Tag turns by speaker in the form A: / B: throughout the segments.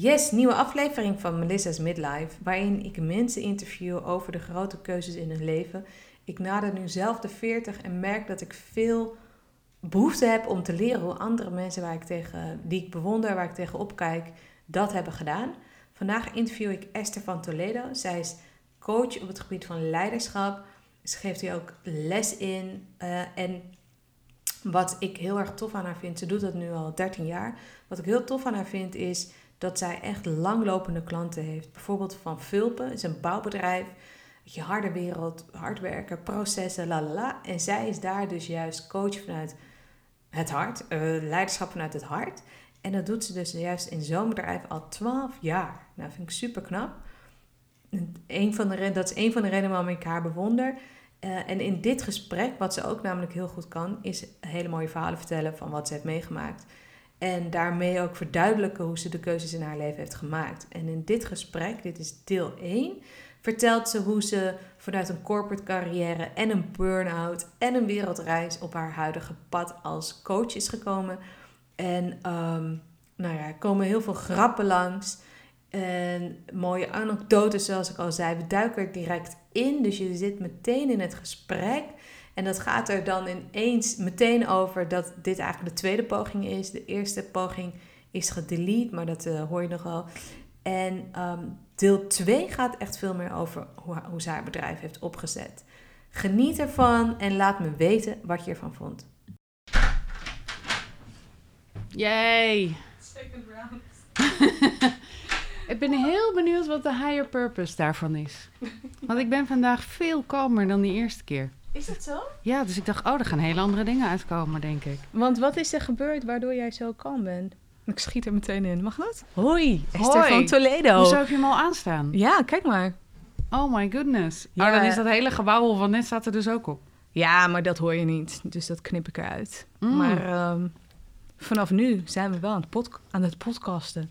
A: Yes, nieuwe aflevering van Melissa's Midlife, waarin ik mensen interview over de grote keuzes in hun leven. Ik nader nu zelf de 40 en merk dat ik veel behoefte heb om te leren hoe andere mensen waar ik tegen, die ik bewonder, waar ik tegen opkijk, dat hebben gedaan. Vandaag interview ik Esther van Toledo. Zij is coach op het gebied van leiderschap. Ze geeft hier ook les in. Uh, en wat ik heel erg tof aan haar vind, ze doet dat nu al 13 jaar. Wat ik heel tof aan haar vind is dat zij echt langlopende klanten heeft. Bijvoorbeeld van Vulpen, is een bouwbedrijf. Je harde wereld, hard werken, processen, la la la. En zij is daar dus juist coach vanuit het hart, uh, leiderschap vanuit het hart. En dat doet ze dus juist in zo'n bedrijf al 12 jaar. Nou, vind ik super knap. Van de, dat is een van de redenen waarom ik haar bewonder. Uh, en in dit gesprek, wat ze ook namelijk heel goed kan, is hele mooie verhalen vertellen van wat ze heeft meegemaakt. En daarmee ook verduidelijken hoe ze de keuzes in haar leven heeft gemaakt. En in dit gesprek, dit is deel 1, vertelt ze hoe ze vanuit een corporate carrière en een burn-out en een wereldreis op haar huidige pad als coach is gekomen. En um, nou ja, er komen heel veel grappen langs. En mooie anekdotes, zoals ik al zei. We duiken er direct in. Dus je zit meteen in het gesprek. En dat gaat er dan ineens meteen over dat dit eigenlijk de tweede poging is. De eerste poging is gedelete, maar dat uh, hoor je nogal. En um, deel 2 gaat echt veel meer over hoe, hoe zij haar bedrijf heeft opgezet. Geniet ervan en laat me weten wat je ervan vond.
B: Yay! Second round. ik ben heel benieuwd wat de higher purpose daarvan is. Want ik ben vandaag veel kalmer dan die eerste keer.
A: Is dat zo?
B: Ja, dus ik dacht, oh, er gaan hele andere dingen uitkomen, denk ik.
A: Want wat is er gebeurd waardoor jij zo kalm bent? Ik schiet er meteen in. Mag dat? Hoi, Esther van Toledo.
B: Hoe zou ik hem al aanstaan?
A: Ja, kijk maar.
B: Oh my goodness. Ja. Oh, dan is dat hele gewauwel van net staat er dus ook op.
A: Ja, maar dat hoor je niet. Dus dat knip ik eruit. Mm. Maar um, vanaf nu zijn we wel aan het, aan het podcasten.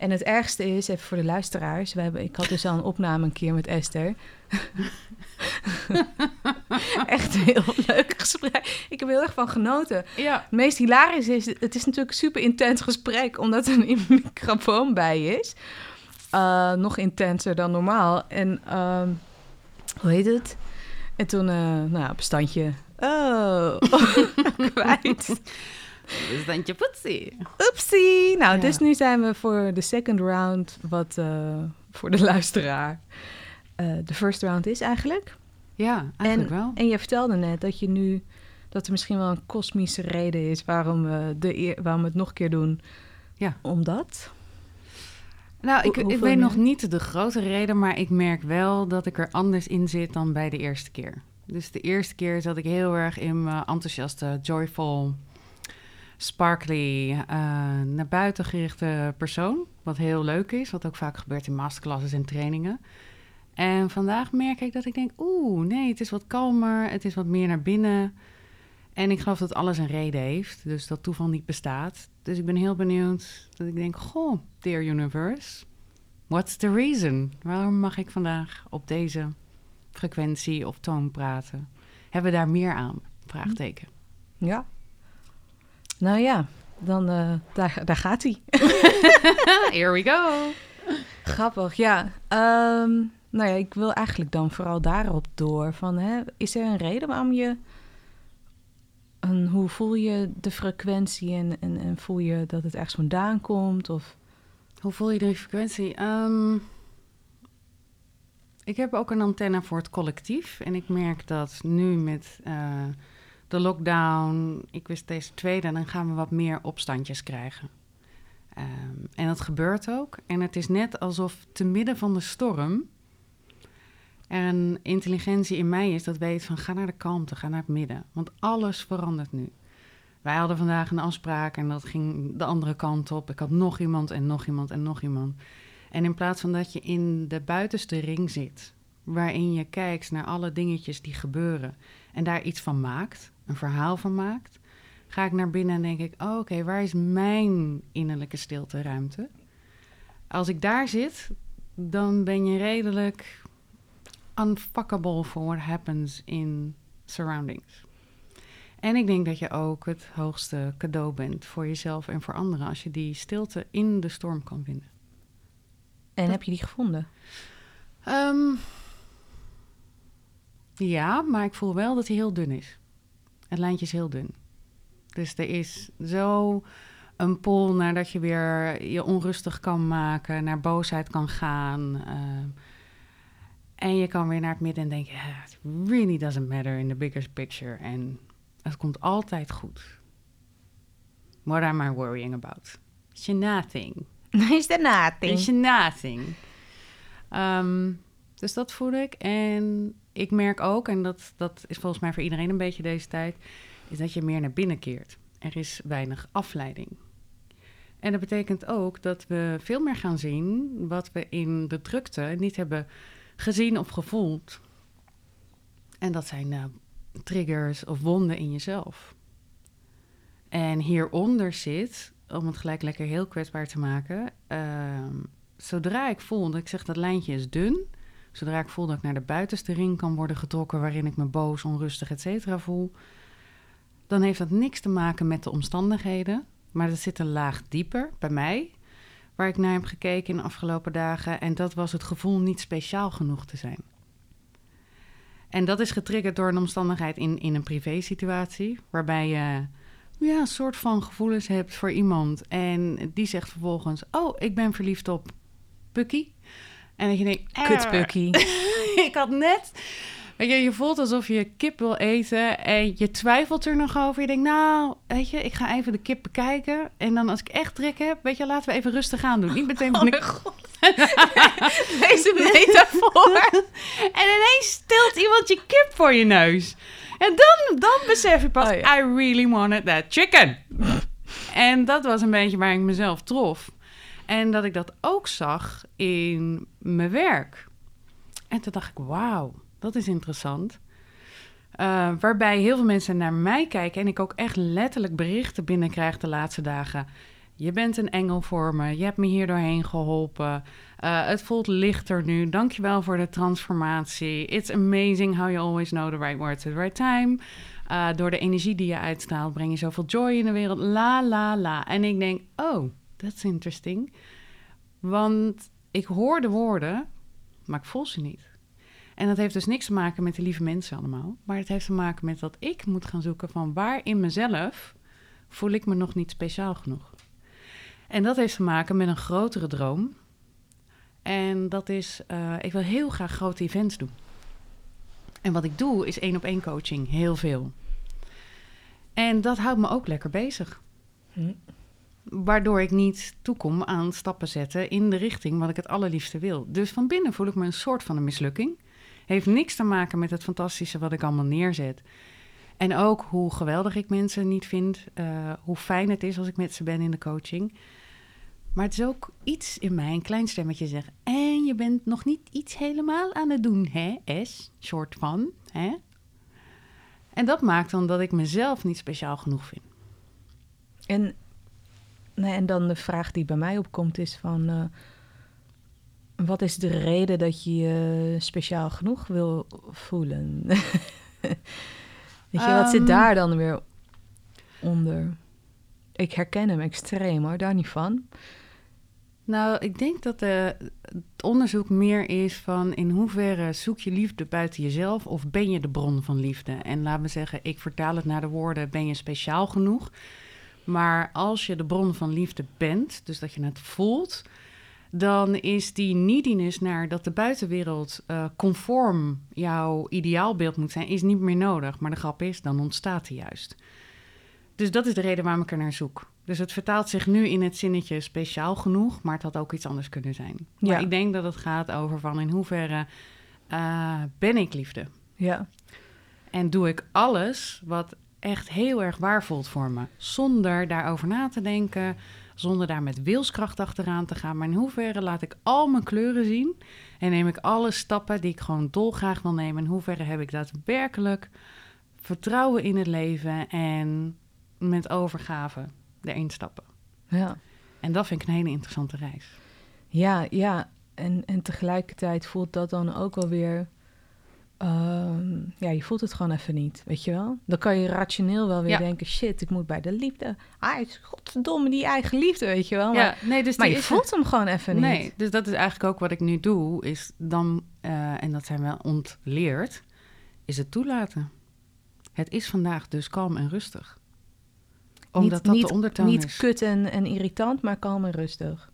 A: En het ergste is, even voor de luisteraars... We hebben, ik had dus al een opname een keer met Esther... Echt een heel leuk gesprek. Ik heb er heel erg van genoten. Ja. Het meest hilarisch is, het is natuurlijk een super intens gesprek, omdat er een microfoon bij is. Uh, nog intenser dan normaal. En uh, hoe heet het? En toen, uh, nou, bestandje. Oh, kwijt.
B: Bestandje poetsie.
A: Oepsie. Nou, ja. dus nu zijn we voor de second round, wat uh, voor de luisteraar uh, de first round is eigenlijk.
B: Ja, eigenlijk
A: en,
B: wel.
A: En je vertelde net dat je nu dat er misschien wel een kosmische reden is waarom we, de, waarom we het nog een keer doen. Ja. Omdat?
B: Nou, ik, ik weet nog niet de grote reden, maar ik merk wel dat ik er anders in zit dan bij de eerste keer. Dus de eerste keer zat ik heel erg in mijn enthousiaste, joyful, sparkly, uh, naar buiten gerichte persoon. Wat heel leuk is, wat ook vaak gebeurt in masterclasses en trainingen. En vandaag merk ik dat ik denk, oeh, nee, het is wat kalmer, het is wat meer naar binnen. En ik geloof dat alles een reden heeft, dus dat toeval niet bestaat. Dus ik ben heel benieuwd dat ik denk, goh, dear universe, what's the reason? Waarom mag ik vandaag op deze frequentie of toon praten? Hebben we daar meer aan? Vraagteken.
A: Ja. Nou ja, dan uh, daar, daar gaat hij.
B: Here we go.
A: Grappig, ja. Um, nou ja, ik wil eigenlijk dan vooral daarop door. Van, hè, is er een reden waarom je... En hoe voel je de frequentie en, en, en voel je dat het ergens vandaan komt? Of...
B: Hoe voel je de frequentie? Um, ik heb ook een antenne voor het collectief. En ik merk dat nu met uh, de lockdown, ik wist deze tweede, dan gaan we wat meer opstandjes krijgen. Um, en dat gebeurt ook. En het is net alsof te midden van de storm en intelligentie in mij is dat weet van ga naar de kalmte, ga naar het midden. Want alles verandert nu. Wij hadden vandaag een afspraak en dat ging de andere kant op. Ik had nog iemand en nog iemand en nog iemand. En in plaats van dat je in de buitenste ring zit, waarin je kijkt naar alle dingetjes die gebeuren en daar iets van maakt, een verhaal van maakt, ga ik naar binnen en denk ik: oh, oké, waar is mijn innerlijke stilte ruimte? Als ik daar zit, dan ben je redelijk unfuckable for what happens in surroundings. En ik denk dat je ook het hoogste cadeau bent voor jezelf en voor anderen als je die stilte in de storm kan vinden.
A: En heb je die gevonden?
B: Ehm, ja, maar ik voel wel dat hij heel dun is. Het lijntje is heel dun. Dus er is zo een pol naar dat je weer je onrustig kan maken, naar boosheid kan gaan. ehm, en je kan weer naar het midden en denken, "Yeah, it really doesn't matter in the bigger picture. En het komt altijd goed. What am I worrying about? It's nothing.
A: Is er nothing?
B: Is nothing. Ehm, dus dat voel ik. En ik merk ook, en dat, dat is volgens mij voor iedereen een beetje deze tijd, is dat je meer naar binnen keert. Er is weinig afleiding. En dat betekent ook dat we veel meer gaan zien wat we in de drukte niet hebben gezien of gevoeld. En dat zijn eh, triggers of wonden in jezelf. En hieronder zit, om het gelijk lekker heel kwetsbaar te maken, ehm, zodra ik voel, dat ik zeg dat lijntje is dun, zodra ik voel dat ik naar de buitenste ring kan worden getrokken, waarin ik me boos, onrustig, et cetera voel, dan heeft dat niks te maken met de omstandigheden, maar dat zit een laag dieper bij mij, waar ik naar heb gekeken in de afgelopen dagen, en dat was het gevoel niet speciaal genoeg te zijn. En dat is getriggerd door een omstandigheid in, in een privésituatie, waarbij je ja, een soort van gevoelens hebt voor iemand. En die zegt vervolgens, oh, ik ben verliefd op Pucky. En dat je denkt,
A: Kut
B: "Ah."
A: Bucky.
B: ik had net... Weet je, je voelt alsof je kip wil eten en je twijfelt er nog over. Je denkt, nou, weet je, ik ga even de kip bekijken. En dan als ik echt trek heb, weet je, laten we even rustig aan doen. Niet meteen
A: Oh
B: van
A: mijn god. Deze metafoor.
B: En ineens stilt iemand je kip voor je neus. En dan, dan besef je pas,
A: Oh ja.
B: I really wanted that chicken. en dat was een beetje waar ik mezelf trof. En dat ik dat ook zag in mijn werk. En toen dacht ik, wauw, dat is interessant. Eh, waarbij heel veel mensen naar mij kijken en ik ook echt letterlijk berichten binnenkrijg de laatste dagen. Je bent een engel voor me, je hebt me hier doorheen geholpen. Eh, het voelt lichter nu, dankjewel voor de transformatie. It's amazing how you always know the right words at the right time. Eh, door de energie die je uitstraalt breng je zoveel joy in de wereld. La, la, la. En ik denk, oh, that's interesting. Want ik hoor de woorden, maar ik voel ze niet. En dat heeft dus niks te maken met de lieve mensen allemaal. Maar het heeft te maken met dat ik moet gaan zoeken van waar in mezelf voel ik me nog niet speciaal genoeg. En dat heeft te maken met een grotere droom. En dat is, eh, ik wil heel graag grote events doen. En wat ik doe is één op één coaching, heel veel. En dat houdt me ook lekker bezig.
A: Hm.
B: Waardoor ik niet toekom aan stappen zetten in de richting wat ik het allerliefste wil. Dus van binnen voel ik me een soort van een mislukking. Heeft niks te maken met het fantastische wat ik allemaal neerzet. En ook hoe geweldig ik mensen niet vind. eh, hoe fijn het is als ik met ze ben in de coaching. Maar het is ook iets in mij, een klein stemmetje zegt... en je bent nog niet iets helemaal aan het doen, hè, S? Soort van, hè? En dat maakt dan dat ik mezelf niet speciaal genoeg vind.
A: En, nee, en dan de vraag die bij mij opkomt is van... eh, wat is de reden dat je je speciaal genoeg wil voelen? Weet je, wat zit
B: Ehm.
A: daar dan weer onder? Ik herken hem extreem hoor, daar niet van.
B: Nou, ik denk dat de, het onderzoek meer is van in hoeverre zoek je liefde buiten jezelf of ben je de bron van liefde? En laat me zeggen, ik vertaal het naar de woorden ben je speciaal genoeg? Maar als je de bron van liefde bent, dus dat je het voelt, dan is die neediness naar dat de buitenwereld eh, conform jouw ideaalbeeld moet zijn, is niet meer nodig. Maar de grap is, dan ontstaat die juist. Dus dat is de reden waarom ik er naar zoek. Dus het vertaalt zich nu in het zinnetje speciaal genoeg, maar het had ook iets anders kunnen zijn. Maar
A: Ja.
B: ik denk dat het gaat over van in hoeverre eh, ben ik liefde?
A: Ja,
B: En doe ik alles wat echt heel erg waar voelt voor me, zonder daarover na te denken, zonder daar met wilskracht achteraan te gaan. Maar in hoeverre laat ik al mijn kleuren zien en neem ik alle stappen die ik gewoon dolgraag wil nemen. In hoeverre heb ik daadwerkelijk vertrouwen in het leven en met overgave erin stappen.
A: ja.
B: En dat vind ik een hele interessante reis.
A: Ja, ja. En, en tegelijkertijd voelt dat dan ook alweer Ehm, ja, je voelt het gewoon even niet, weet je wel? Dan kan je rationeel wel weer
B: Ja.
A: denken... shit, ik moet bij de liefde. Ah, is godverdomme die eigen liefde, weet je wel? Maar,
B: ja, nee, dus
A: maar je voelt hem gewoon even niet.
B: Nee, dus dat is eigenlijk ook wat ik nu doe, is dan, eh, en dat zijn we ontleerd, is het toelaten. Het is vandaag dus kalm en rustig. Omdat
A: niet,
B: dat
A: niet,
B: de ondertoon
A: Niet
B: is.
A: kut en, en irritant, maar kalm en rustig.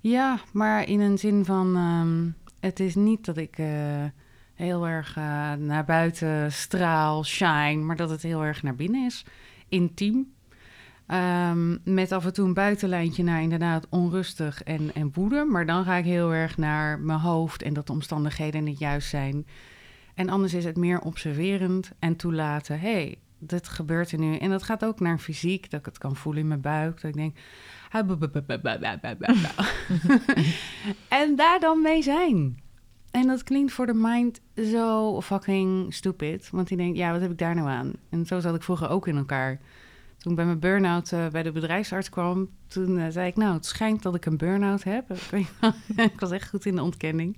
B: Ja, maar in een zin van, ehm, het is niet dat ik eh, heel erg eh, naar buiten straal, shine, maar dat het heel erg naar binnen is. Intiem. Ehm, met af en toe een buitenlijntje naar inderdaad onrustig en, en woede. Maar dan ga ik heel erg naar mijn hoofd en dat de omstandigheden niet juist zijn. En anders is het meer observerend en toelaten. Hé, hey, dit gebeurt er nu. En dat gaat ook naar fysiek, dat ik het kan voelen in mijn buik. Dat ik denk... en daar dan mee zijn. En dat klinkt voor de mind zo fucking stupid. Want die denkt, ja, wat heb ik daar nou aan? En zo zat ik vroeger ook in elkaar. Toen ik bij mijn burn-out eh, bij de bedrijfsarts kwam, toen eh, zei ik, nou, het schijnt dat ik een burn-out heb. Ik, was echt goed in de ontkenning.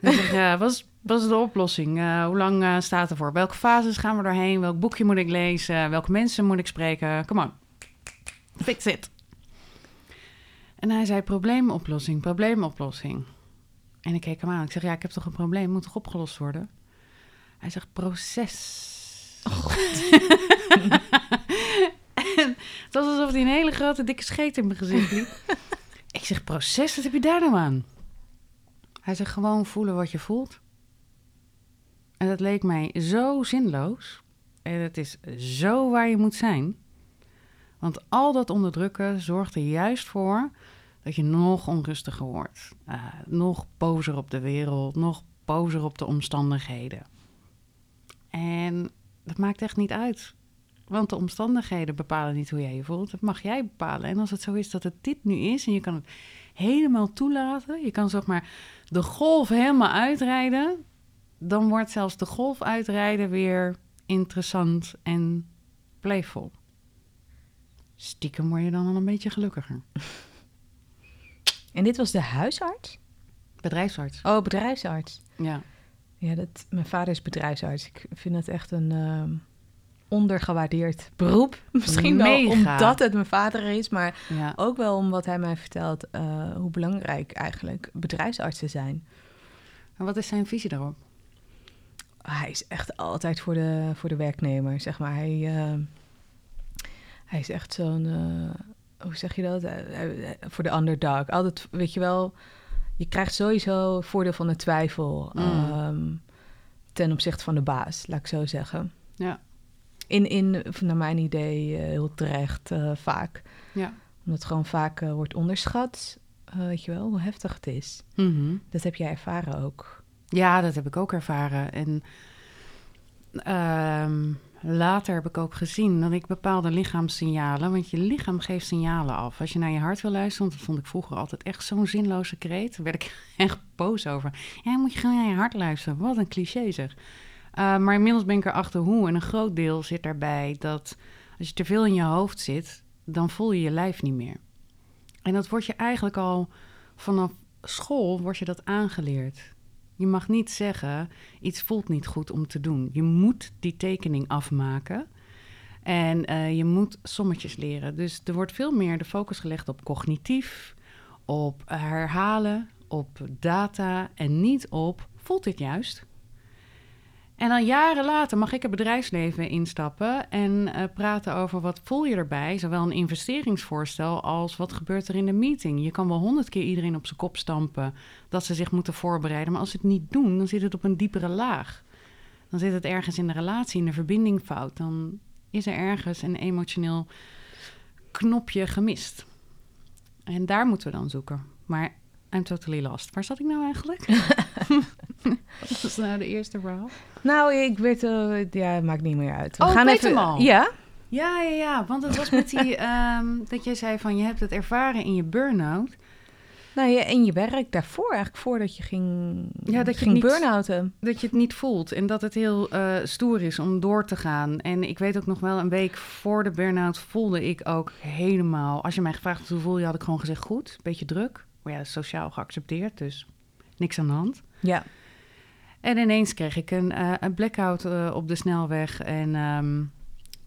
B: Dus ik, ja, wat is, de oplossing? Eh, hoe lang eh, staat er voor? Welke fases gaan we doorheen? Welk boekje moet ik lezen? Welke mensen moet ik spreken? Come on. Fix it. En hij zei, probleemoplossing, probleemoplossing. En ik keek hem aan. Ik zeg, ja, ik heb toch een probleem, moet toch opgelost worden? Hij zegt, proces. en het was alsof hij een hele grote dikke scheet in mijn gezicht liep. ik zeg, proces, wat heb je daar nou aan? Hij zegt, gewoon voelen wat je voelt. En dat leek mij zo zinloos. En het is zo waar je moet zijn. Want al dat onderdrukken zorgt er juist voor dat je nog onrustiger wordt. Uh, nog bozer op de wereld, nog bozer op de omstandigheden. En dat maakt echt niet uit. Want de omstandigheden bepalen niet hoe jij je voelt. Dat mag jij bepalen. En als het zo is dat het dit nu is en je kan het helemaal toelaten, je kan zeg maar de golf helemaal uitrijden, dan wordt zelfs de golf uitrijden weer interessant en playful. Stiekem word je dan al een beetje gelukkiger.
A: En dit was de huisarts?
B: Bedrijfsarts.
A: Oh, bedrijfsarts.
B: Ja.
A: Ja, dat, mijn vader is bedrijfsarts. Ik vind het echt een uh, ondergewaardeerd beroep. Misschien
B: Mega.
A: wel omdat het mijn vader is, maar
B: ja.
A: ook wel om wat hij mij vertelt, uh, hoe belangrijk eigenlijk bedrijfsartsen zijn.
B: En wat is zijn visie daarop?
A: Hij is echt altijd voor de, voor de werknemer, zeg maar. Hij, uh, hij is echt zo'n, uh, hoe zeg je dat? voor de underdog. Altijd, weet je wel, je krijgt sowieso voordeel van de twijfel mm. um, ten opzichte van de baas, laat ik zo zeggen.
B: Ja.
A: In, in naar mijn idee, uh, heel terecht uh, vaak.
B: Ja.
A: Omdat het gewoon vaak uh, wordt onderschat, weet je wel, hoe heftig het is.
B: Mm -hmm.
A: Dat heb jij ervaren ook.
B: Ja, dat heb ik ook ervaren. En um, later heb ik ook gezien dat ik bepaalde lichaamssignalen, want je lichaam geeft signalen af. Als je naar je hart wil luisteren, want dat vond ik vroeger altijd echt zo'n zinloze kreet, daar werd ik echt boos over. Ja, moet je gewoon naar je hart luisteren. Wat een cliché zeg. Uh, maar inmiddels ben ik erachter hoe. En een groot deel zit daarbij dat als je te veel in je hoofd zit, dan voel je je lijf niet meer. En dat wordt je eigenlijk al vanaf school wordt je dat aangeleerd. Je mag niet zeggen, iets voelt niet goed om te doen. Je moet die tekening afmaken. En uh, je moet sommetjes leren. Dus er wordt veel meer de focus gelegd op cognitief, op herhalen, op data en niet op voelt dit juist. En dan jaren later mag ik het bedrijfsleven instappen en uh, praten over wat voel je erbij, zowel een investeringsvoorstel als wat gebeurt er in de meeting. Je kan wel honderd keer iedereen op zijn kop stampen dat ze zich moeten voorbereiden, maar als ze het niet doen, dan zit het op een diepere laag. Dan zit het ergens in de relatie, in de verbinding fout. Dan is er ergens een emotioneel knopje gemist. En daar moeten we dan zoeken. Maar I'm totally lost. Waar zat ik nou eigenlijk? Wat was nou de eerste verhaal?
A: Nou, ik weet, uh, ja, het maakt niet meer uit.
B: We oh, gaan even. Hem al.
A: Ja?
B: Ja, ja, ja. Want het was met die um, dat jij zei van je hebt het ervaren in je burn-out.
A: Nou ja, in je werk daarvoor, eigenlijk voordat je ging,
B: ja, dat je
A: ging
B: niet,
A: burn-outen.
B: Dat je het niet voelt en dat het heel uh, stoer is om door te gaan. En ik weet ook nog wel, een week voor de burn-out voelde ik ook helemaal... Als je mij gevraagd had hoe voel je, had ik gewoon gezegd goed. Beetje druk. Maar ja, sociaal geaccepteerd, dus niks aan de hand.
A: Ja.
B: En ineens kreeg ik een, eh, een blackout eh, op de snelweg. En ehm,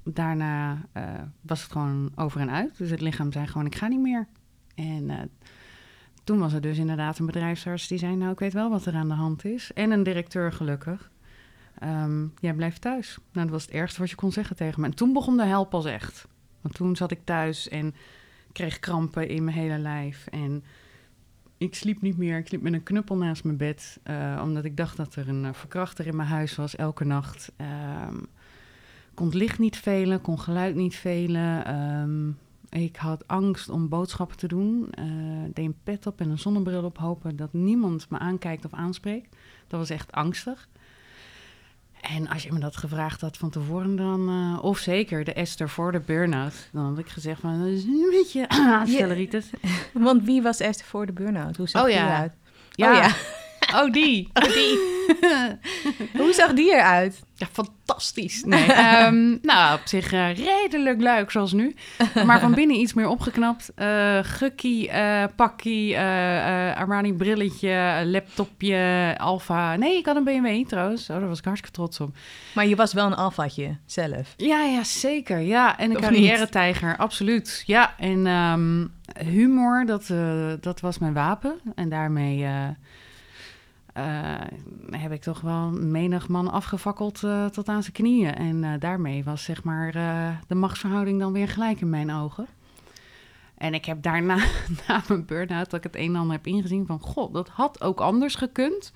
B: daarna eh, was het gewoon over en uit. Dus het lichaam zei gewoon, ik ga niet meer. En toen was er dus inderdaad een bedrijfsarts die zei... nou, ik weet wel wat er aan de hand is. En een directeur gelukkig. Ehm, jij blijft thuis. Nou, dat was het ergste wat je kon zeggen tegen me. En toen begon de hel pas echt. Want toen zat ik thuis en kreeg krampen in mijn hele lijf. En ik sliep niet meer. Ik sliep met een knuppel naast mijn bed. eh, omdat ik dacht dat er een eh, verkrachter in mijn huis was elke nacht. Ehm, kon licht niet velen, kon geluid niet velen. Ehm, ik had angst om boodschappen te doen. Eh, deed een pet op en een zonnebril op, hopen dat niemand me aankijkt of aanspreekt. Dat was echt angstig. En als je me dat gevraagd had van tevoren, dan... eh, of zeker de Esther voor de burn-out. Dan had ik gezegd van, dat is een beetje aanstelleritis.
A: Want wie was eerst voor de burn-out? Hoe zag
B: Oh
A: die eruit?
B: Ja.
A: Oh ja.
B: Oh, die. Oh, die.
A: Hoe zag die eruit?
B: Ja, fantastisch. Nee, ehm, nou, op zich eh, redelijk leuk zoals nu. Maar van binnen iets meer opgeknapt. Eh gukkie, eh pakkie, eh, eh, Armani brilletje, laptopje, Alfa. Nee, ik had een BMW trouwens. Oh, daar was ik hartstikke trots op.
A: Maar je was wel een alfaatje zelf.
B: Ja, ja, zeker. Ja, en een carrière-tijger, absoluut. Ja, en ehm, humor, dat, eh, dat was mijn wapen. En daarmee heb ik toch wel menig man afgefakkeld eh, tot aan zijn knieën. En eh, daarmee was zeg maar eh, de machtsverhouding dan weer gelijk in mijn ogen. En ik heb daarna, na mijn burn-out, dat ik het een en ander heb ingezien van... God, dat had ook anders gekund.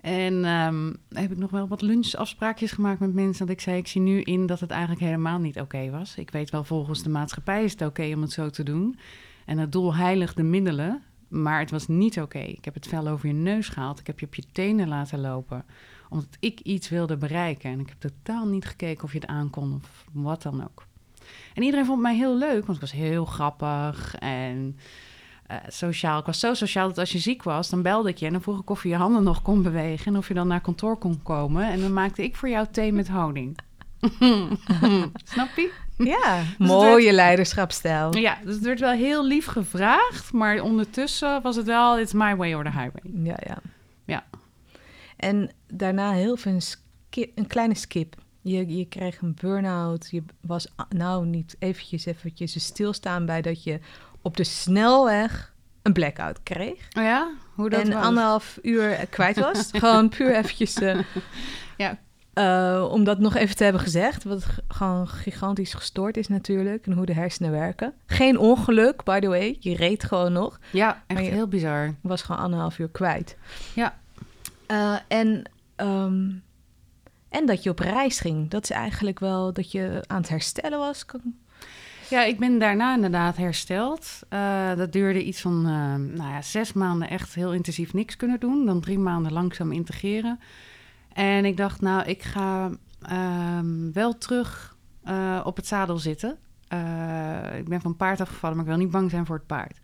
B: En ehm, heb ik nog wel wat lunchafspraakjes gemaakt met mensen. Dat ik zei, ik zie nu in dat het eigenlijk helemaal niet oké was. Ik weet wel, volgens de maatschappij is het oké om het zo te doen. En het doel heiligt de middelen. Maar het was niet oké. Ik heb het vel over je neus gehaald. Ik heb je op je tenen laten lopen. Omdat ik iets wilde bereiken. En ik heb totaal niet gekeken of je het aankon of wat dan ook. En iedereen vond mij heel leuk, want ik was heel grappig en eh, sociaal. Ik was zo sociaal dat als je ziek was, dan belde ik je en dan vroeg ik of je je handen nog kon bewegen en of je dan naar kantoor kon komen. En dan maakte ik voor jou thee met houding. Snap je?
A: Ja,
B: het
A: mooie leiderschapstijl.
B: Ja, dus het werd wel heel lief gevraagd, maar ondertussen was het wel, it's my way or the highway.
A: Ja, ja.
B: Ja.
A: En daarna heel veel een, skip, een kleine skip. Je, je kreeg een burn-out. Je was nou niet eventjes eventjes stilstaan bij dat je op de snelweg een blackout kreeg.
B: Oh ja? Hoe dat
A: en
B: was?
A: anderhalf uur kwijt was. Gewoon puur eventjes... eh,
B: Ja.
A: Eh, om dat nog even te hebben gezegd. Wat gewoon gigantisch gestoord is natuurlijk. En hoe de hersenen werken. Geen ongeluk, by the way. Je reed gewoon nog.
B: Ja, echt heel bizar.
A: was gewoon anderhalf uur kwijt.
B: Ja.
A: Eh, en, ehm, en dat je op reis ging. Dat is eigenlijk wel dat je aan het herstellen was.
B: Ja, ik ben daarna inderdaad hersteld. Eh, dat duurde iets van nou ja, zes maanden echt heel intensief niks kunnen doen. Dan drie maanden langzaam integreren. En ik dacht, nou, ik ga ehm, wel terug eh, op het zadel zitten. Eh, ik ben van paard afgevallen, maar ik wil niet bang zijn voor het paard.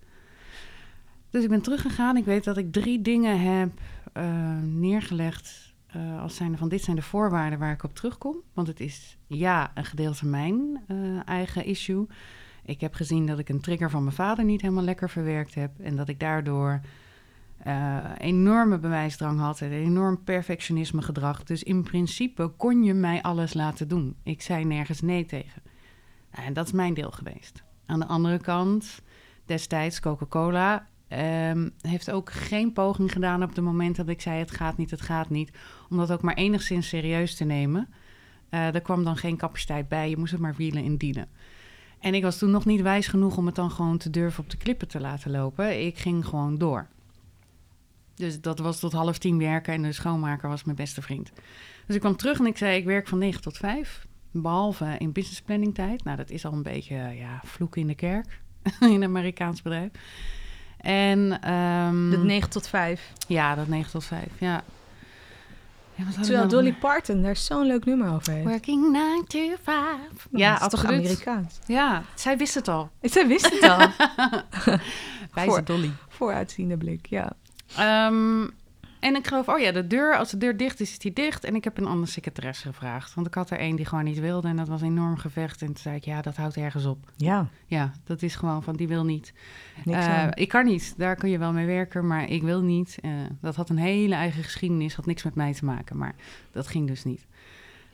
B: Dus ik ben teruggegaan. Ik weet dat ik drie dingen heb eh, neergelegd als zijnde van dit zijn de voorwaarden waar ik op terugkom. Want het is ja, een gedeelte mijn eigen issue. Ik heb gezien dat ik een trigger van mijn vader niet helemaal lekker verwerkt heb. En dat ik daardoor eh, enorme bewijsdrang had en enorm perfectionisme gedrag. Dus in principe kon je mij alles laten doen. Ik zei nergens nee tegen. En dat is mijn deel geweest. Aan de andere kant, destijds Coca-Cola ehm, heeft ook geen poging gedaan op het moment dat ik zei: het gaat niet, het gaat niet. Om dat ook maar enigszins serieus te nemen. Eh er kwam dan geen capaciteit bij, je moest het maar wielen en dienen. En ik was toen nog niet wijs genoeg om het dan gewoon te durven op de klippen te laten lopen. Ik ging gewoon door. Dus dat was tot half tien werken en de schoonmaker was mijn beste vriend. Dus ik kwam terug en ik zei: Ik werk van 9 tot 5. Behalve in business planning tijd. Nou, dat is al een beetje ja, vloeken in de kerk in een Amerikaans bedrijf. En ehm,
A: Dat 9 tot 5.
B: ja, dat 9 tot 5. Ja. ja
A: Terwijl
B: nou
A: Dolly Parton daar zo'n leuk nummer over heeft.
B: Working 9 to 5. Ja,
A: dat is toch. Amerikaans?
B: Ja, zij wist het al.
A: Zij wist het al.
B: Wijze
A: Voor-
B: Dolly.
A: Vooruitziende blik, ja.
B: Ehm, en ik geloof, oh ja, de deur, als de deur dicht is, is die dicht. En ik heb een andere secretaresse gevraagd. Want ik had er één die gewoon niet wilde en dat was een enorm gevecht. En toen zei ik, ja, dat houdt ergens op.
A: Ja,
B: Ja, dat is gewoon van, die wil niet.
A: aan.
B: ik kan niet, daar kun je wel mee werken, maar ik wil niet. Eh, dat had een hele eigen geschiedenis, had niks met mij te maken, maar dat ging dus niet.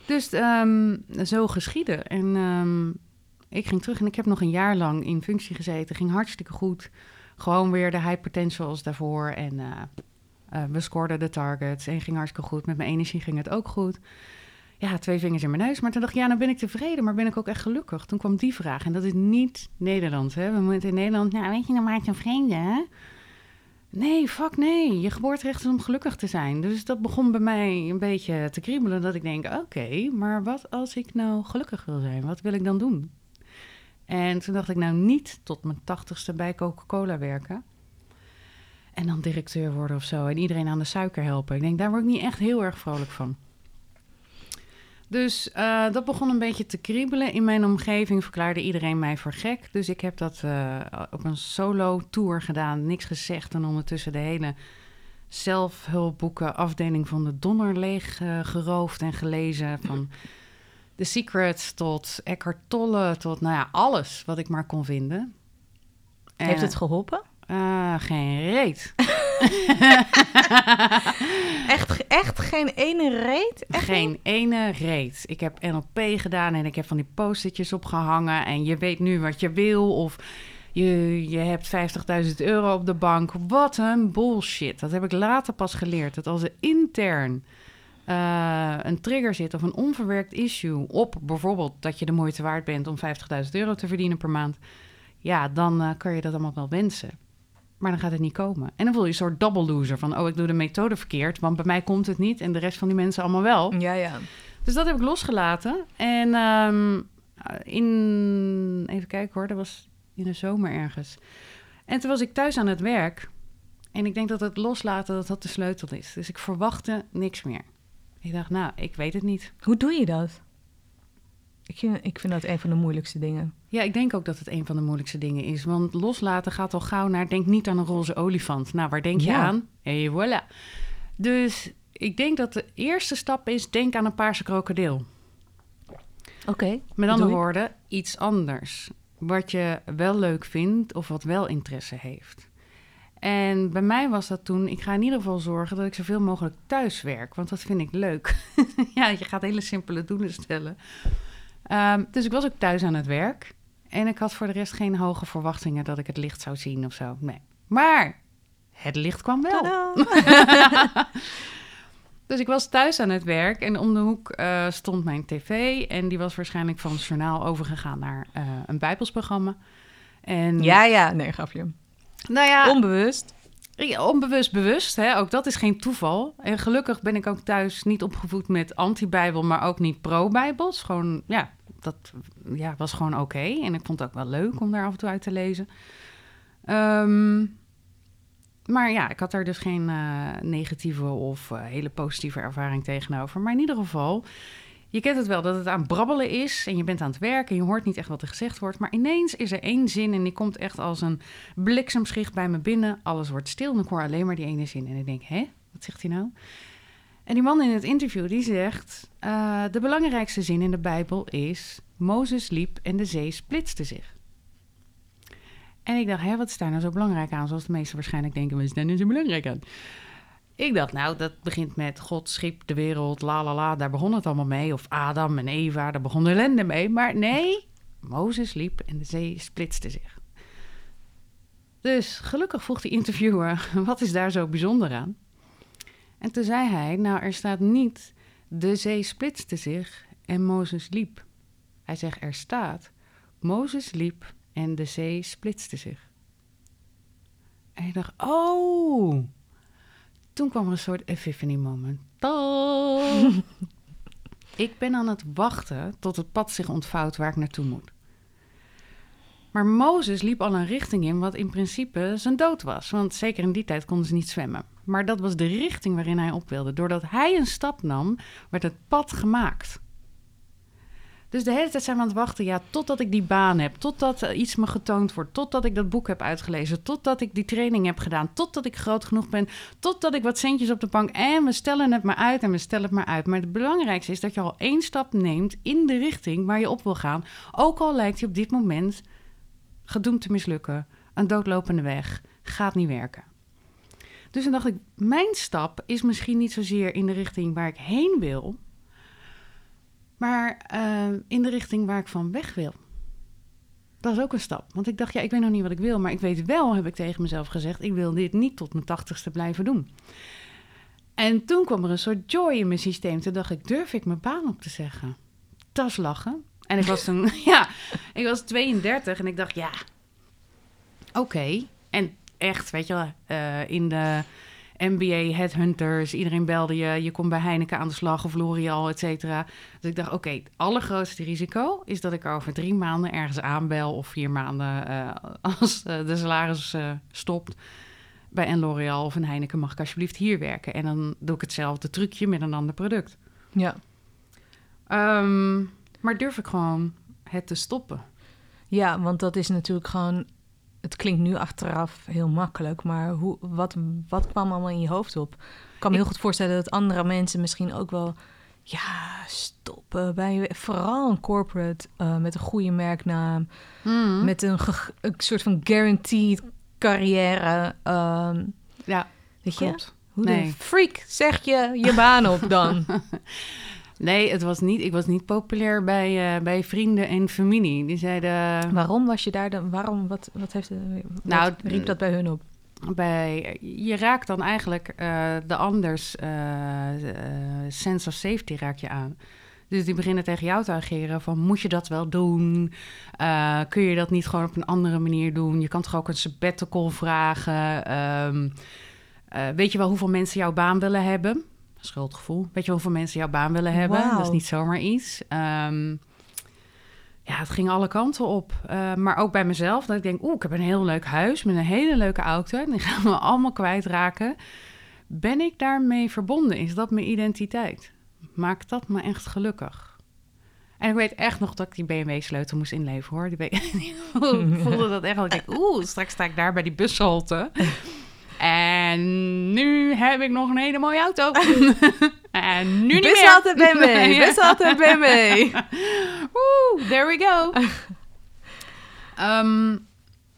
B: Dus ehm, zo geschieden. En ehm, ik ging terug en ik heb nog een jaar lang in functie gezeten. Ging hartstikke goed. Gewoon weer de high potentials daarvoor. En eh, eh, we scoorden de targets en ging hartstikke goed. Met mijn energie ging het ook goed. Ja, twee vingers in mijn neus. Maar toen dacht ik, ja, nou ben ik tevreden, maar ben ik ook echt gelukkig? Toen kwam die vraag. En dat is niet Nederlands, hè. We moeten in Nederland, nou, weet je, dan maak je een vreemde, hè? Nee, fuck nee. Je geboorterecht is om gelukkig te zijn. Dus dat begon bij mij een beetje te kriebelen. Dat ik denk, oké, maar wat als ik nou gelukkig wil zijn? Wat wil ik dan doen? En toen dacht ik, nou niet tot mijn tachtigste bij Coca-Cola werken. En dan directeur worden of zo. En iedereen aan de suiker helpen. Ik denk, daar word ik niet echt heel erg vrolijk van. Dus eh, dat begon een beetje te kriebelen. In mijn omgeving verklaarde iedereen mij voor gek. Dus ik heb dat eh, op een solo-tour gedaan. Niks gezegd. En ondertussen de hele zelfhulpboeken afdeling van de Donner leeg geroofd en gelezen. Van The Secret tot Eckhart Tolle tot nou ja, alles wat ik maar kon vinden.
A: Heeft
B: Eh,
A: het geholpen?
B: ah, geen reet.
A: Echt, echt geen ene reet? Echt
B: Geen ene reet. Ik heb NLP gedaan en ik heb van die post-itjes opgehangen. En je weet nu wat je wil. Of je, je hebt 50.000 euro op de bank. Wat een bullshit. Dat heb ik later pas geleerd. Dat als er intern eh, een trigger zit of een onverwerkt issue op bijvoorbeeld dat je de moeite waard bent om 50.000 euro te verdienen per maand. Ja, dan eh, kan je dat allemaal wel wensen. Maar dan gaat het niet komen. En dan voel je een soort double loser van, oh, ik doe de methode verkeerd, want bij mij komt het niet en de rest van die mensen allemaal wel.
A: Ja, ja.
B: Dus dat heb ik losgelaten. En ehm, in, even kijken hoor, dat was in de zomer ergens. En toen was ik thuis aan het werk. En ik denk dat het loslaten, dat dat de sleutel is. Dus ik verwachtte niks meer. Ik dacht, nou, ik weet het niet.
A: Hoe doe je dat? Ik vind, ik vind dat een van de moeilijkste dingen.
B: Ja, ik denk ook dat het een van de moeilijkste dingen is. Want loslaten gaat al gauw naar... denk niet aan een roze olifant. Nou, waar denk je
A: Ja.
B: aan? Hey, voilà. Dus ik denk dat de eerste stap is... denk aan een paarse krokodil.
A: Oké.
B: Met andere woorden, iets anders. Wat je wel leuk vindt of wat wel interesse heeft. En bij mij was dat toen, ik ga in ieder geval zorgen dat ik zoveel mogelijk thuis werk, want dat vind ik leuk. ja, je gaat hele simpele doelen stellen. Ehm, dus ik was ook thuis aan het werk en ik had voor de rest geen hoge verwachtingen dat ik het licht zou zien of zo. Nee. Maar het licht kwam wel. Dus ik was thuis aan het werk en om de hoek eh, stond mijn tv. En die was waarschijnlijk van het journaal overgegaan naar eh, een bijbelsprogramma. En
A: Ja, ja. Nee, grapje.
B: Nou ja,
A: Onbewust.
B: onbewust bewust, hè? ook dat is geen toeval. En gelukkig ben ik ook thuis niet opgevoed met anti-bijbel, maar ook niet pro-bijbels. Gewoon, ja, dat ja, was gewoon oké. En ik vond het ook wel leuk om daar af en toe uit te lezen. Ehm, maar ja, ik had daar dus geen eh, negatieve of eh, hele positieve ervaring tegenover. Maar in ieder geval, je kent het wel dat het aan brabbelen is en je bent aan het werken en je hoort niet echt wat er gezegd wordt. Maar ineens is er één zin en die komt echt als een bliksemschicht bij me binnen. Alles wordt stil en ik hoor alleen maar die ene zin. En ik denk, hè, wat zegt hij nou? En die man in het interview die zegt, eh, de belangrijkste zin in de Bijbel is, Mozes liep en de zee splitste zich. En ik dacht, hè, wat is daar nou zo belangrijk aan? Zoals de meesten waarschijnlijk denken, wat is daar nou zo belangrijk aan? Ik dacht, nou, dat begint met God schiep de wereld, la la la, daar begon het allemaal mee. Of Adam en Eva, daar begon de ellende mee. Maar nee, Mozes liep en de zee splitste zich. Dus gelukkig vroeg de interviewer, wat is daar zo bijzonder aan? En toen zei hij, nou, er staat niet, de zee splitste zich en Mozes liep. Hij zegt, er staat, Mozes liep en de zee splitste zich. En ik dacht, oh, toen kwam er een soort epiphany moment. Ik ben aan het wachten tot het pad zich ontvouwt waar ik naartoe moet. Maar Mozes liep al een richting in wat in principe zijn dood was. Want zeker in die tijd konden ze niet zwemmen. Maar dat was de richting waarin hij op wilde. Doordat hij een stap nam, werd het pad gemaakt. Dus de hele tijd zijn we aan het wachten, ja, totdat ik die baan heb, totdat er iets me getoond wordt, totdat ik dat boek heb uitgelezen, totdat ik die training heb gedaan, totdat ik groot genoeg ben, totdat ik wat centjes op de bank en we stellen het maar uit en we stellen het maar uit. Maar het belangrijkste is dat je al één stap neemt in de richting waar je op wil gaan, ook al lijkt je op dit moment gedoemd te mislukken, een doodlopende weg, gaat niet werken. Dus dan dacht ik, mijn stap is misschien niet zozeer in de richting waar ik heen wil, maar uh, in de richting waar ik van weg wil. Dat is ook een stap. Want ik dacht, ja, ik weet nog niet wat ik wil, maar ik weet wel, heb ik tegen mezelf gezegd, ik wil dit niet tot mijn tachtigste blijven doen. En toen kwam er een soort joy in mijn systeem. Toen dacht ik, durf ik mijn baan op te zeggen? Dat is lachen. En ik was toen, ja, ik was 32 en ik dacht, ja, oké. En echt, weet je wel, uh, in de NBA, headhunters, iedereen belde je. Je komt bij Heineken aan de slag of L'Oreal, et cetera. Dus ik dacht, oké, het allergrootste risico is dat ik over drie maanden ergens aanbel... of vier maanden uh, als uh, de salaris uh, stopt bij een L'Oreal of een Heineken... mag ik alsjeblieft hier werken. En dan doe ik hetzelfde trucje met een ander product.
A: Ja.
B: Um, maar durf ik gewoon het te stoppen?
A: Ja, want dat is natuurlijk gewoon het klinkt nu achteraf heel makkelijk, maar hoe, wat, wat kwam allemaal in je hoofd op? Ik kan me heel goed voorstellen dat andere mensen misschien ook wel, ja, stoppen bij vooral een corporate uh, met een goede merknaam,
B: mm.
A: met een, een, soort van guaranteed carrière. Um,
B: ja,
A: weet
B: klopt.
A: je? Hoe
B: nee.
A: de freak zeg je je baan op dan?
B: Nee, het was niet, ik was niet populair bij, uh, bij vrienden en familie. Die zeiden...
A: Waarom was je daar dan? Waarom? Wat, wat, heeft, wat
B: nou,
A: riep dat bij hun op?
B: Bij, je raakt dan eigenlijk uh, de anders sense of safety raak je aan. Dus die beginnen tegen jou te ageren van moet je dat wel doen? Uh, kun je dat niet gewoon op een andere manier doen? Je kan toch ook een sabbatical vragen? Um, weet je wel hoeveel mensen jouw baan willen hebben? Schuldgevoel. Weet je hoeveel mensen jouw baan willen hebben?
A: Wow.
B: Dat is niet zomaar iets. Um, ja, het ging alle kanten op. Uh, maar ook bij mezelf. Dat ik denk, oeh, ik heb een heel leuk huis met een hele leuke auto. En die gaan we allemaal kwijtraken. Ben ik daarmee verbonden? Is dat mijn identiteit? Maakt dat me echt gelukkig? En ik weet echt nog dat ik die BMW-sleutel moest inleveren, hoor. Die ik voelde dat echt. Ik denk, oeh, straks sta ik daar bij die bushalte. En nu heb ik nog een hele mooie auto. en nu niet
A: Best
B: meer.
A: altijd BMW. Best altijd BMW.
B: Woe, there we go. um,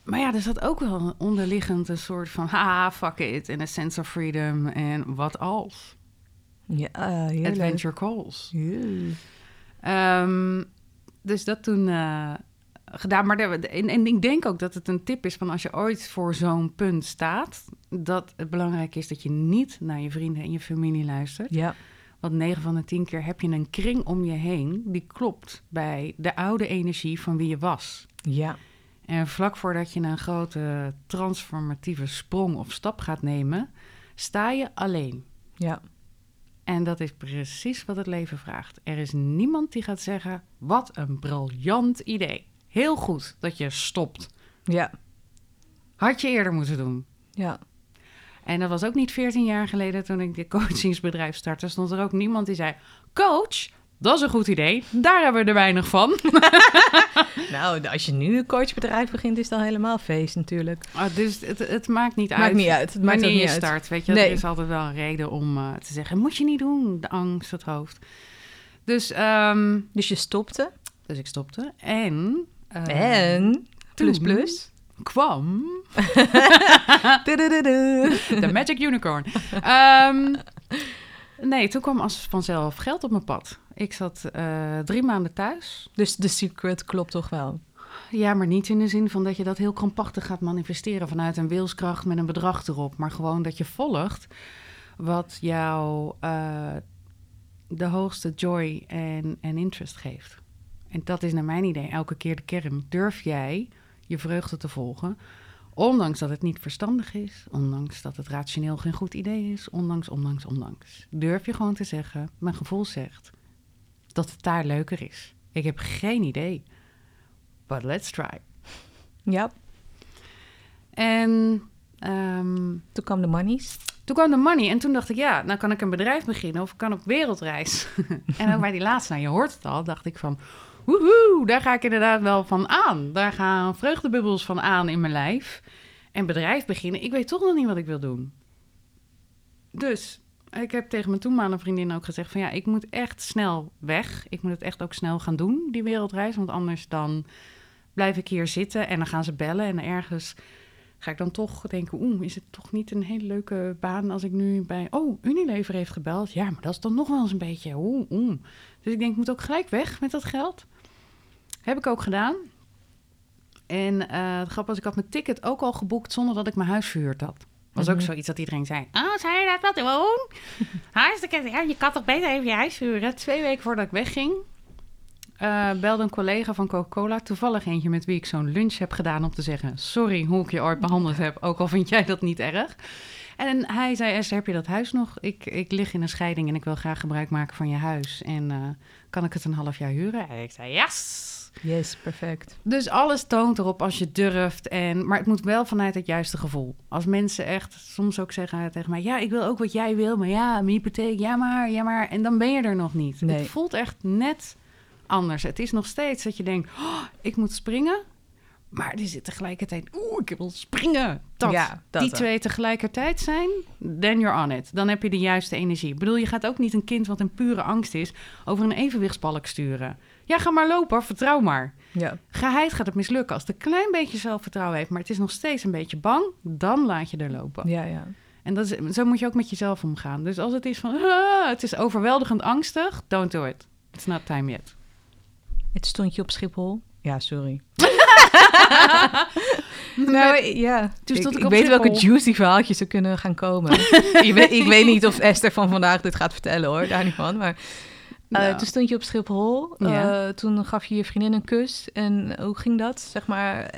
B: maar ja, er zat ook wel onderliggend een soort van... haha, fuck it, en een sense of freedom. En wat als?
A: Ja, uh,
B: Adventure calls.
A: Yeah.
B: Um, dus dat toen... Uh, gedaan. Maar de, en, en, ik denk ook dat het een tip is van als je ooit voor zo'n punt staat, dat het belangrijk is dat je niet naar je vrienden en je familie luistert.
A: Ja.
B: Want 9 van de 10 keer heb je een kring om je heen die klopt bij de oude energie van wie je was.
A: Ja.
B: En vlak voordat je een grote transformatieve sprong of stap gaat nemen, sta je alleen.
A: Ja.
B: En dat is precies wat het leven vraagt. Er is niemand die gaat zeggen: wat een briljant idee. Heel goed dat je stopt.
A: Ja.
B: Had je eerder moeten doen.
A: Ja.
B: En dat was ook niet 14 jaar geleden toen ik dit coachingsbedrijf startte. Stond er ook niemand die zei: Coach, dat is een goed idee. Daar hebben we er weinig van.
A: nou, als je nu een coachbedrijf begint, is dat helemaal feest natuurlijk.
B: Oh, dus het, het, maakt niet
A: maakt
B: uit.
A: Niet uit. Het maakt
B: wanneer
A: niet
B: je
A: uit.
B: start. Weet je,
A: nee.
B: er is altijd wel een reden om uh, te zeggen: moet je niet doen. De angst, het hoofd. Dus, um,
A: dus je stopte.
B: Dus ik stopte. En.
A: Uh, en. Plus plus.
B: Kwam. De Magic Unicorn. Um, nee, toen kwam als vanzelf geld op mijn pad. Ik zat uh, drie maanden thuis.
A: Dus de secret klopt toch wel?
B: Ja, maar niet in de zin van dat je dat heel krampachtig gaat manifesteren vanuit een wilskracht met een bedrag erop. Maar gewoon dat je volgt wat jou uh, de hoogste joy en, en interest geeft. En dat is naar mijn idee elke keer de kern. Durf jij je vreugde te volgen, ondanks dat het niet verstandig is, ondanks dat het rationeel geen goed idee is, ondanks, ondanks, ondanks. Durf je gewoon te zeggen, mijn gevoel zegt dat het daar leuker is. Ik heb geen idee, but let's try.
A: Ja.
B: En um,
A: toen kwam de monies.
B: Toen kwam de money en toen dacht ik, ja, nou kan ik een bedrijf beginnen of ik kan op wereldreis. en ook bij die laatste, nou je hoort het al, dacht ik van, woehoe, daar ga ik inderdaad wel van aan. Daar gaan vreugdebubbels van aan in mijn lijf. En bedrijf beginnen, ik weet toch nog niet wat ik wil doen. Dus ik heb tegen mijn toenmalige vriendin ook gezegd van ja, ik moet echt snel weg. Ik moet het echt ook snel gaan doen, die wereldreis. Want anders dan blijf ik hier zitten en dan gaan ze bellen en ergens ga ik dan toch denken, oeh, is het toch niet een hele leuke baan als ik nu bij, oh, Unilever heeft gebeld. Ja, maar dat is dan nog wel eens een beetje, oeh, oeh. Dus ik denk, ik moet ook gelijk weg met dat geld. Heb ik ook gedaan. En uh, het grap was, ik had mijn ticket ook al geboekt zonder dat ik mijn huis verhuurd had. Was ook
A: Mhm.
B: zoiets dat iedereen zei, oh, zou je dat wel doen? Hartstikke, ja, je kan toch beter even je huis verhuren? Twee weken voordat ik wegging, eh, belde een collega van Coca-Cola, toevallig eentje met wie ik zo'n lunch heb gedaan, om te zeggen: Sorry hoe ik je ooit behandeld heb, ook al vind jij dat niet erg. En hij zei: Esther, heb je dat huis nog? Ik, ik lig in een scheiding en ik wil graag gebruik maken van je huis. En eh, kan ik het een half jaar huren? En ik zei: Yes!
A: Yes, perfect.
B: Dus alles toont erop als je durft. En, maar het moet wel vanuit het juiste gevoel. Als mensen echt soms ook zeggen tegen mij: Ja, ik wil ook wat jij wil, maar ja, mijn hypotheek, ja maar, ja maar. En dan ben je er nog niet.
A: Nee.
B: Het voelt echt net anders. Het is nog steeds dat je denkt: oh, Ik moet springen. Maar er zit tegelijkertijd, oeh, ik wil springen. Dat,
A: Ja, dat
B: die twee tegelijkertijd zijn, then you're on it. Dan heb je de juiste energie. Ik bedoel, je gaat ook niet een kind wat in pure angst is over een evenwichtsbalk sturen. Ja, ga maar lopen, vertrouw maar.
A: Ja.
B: Geheid gaat het mislukken als het een klein beetje zelfvertrouwen heeft, maar het is nog steeds een beetje bang, dan laat je er lopen.
A: Ja, ja.
B: En dat is, zo moet je ook met jezelf omgaan. Dus als het is van, ah, het is overweldigend angstig, don't do it. It's not time yet.
A: Het stond je op Schiphol. Ja, sorry. nou, ja.
B: Toen stond ik
A: ik
B: op
A: weet welke juicy verhaaltjes er kunnen gaan komen. ik, weet, ik weet niet of Esther van vandaag dit gaat vertellen hoor, daar niet van. Maar eh,
B: Nou.
A: toen stond je op Schiphol.
B: Ja.
A: Eh, toen gaf je je vriendin een kus. En hoe ging dat? Zeg maar,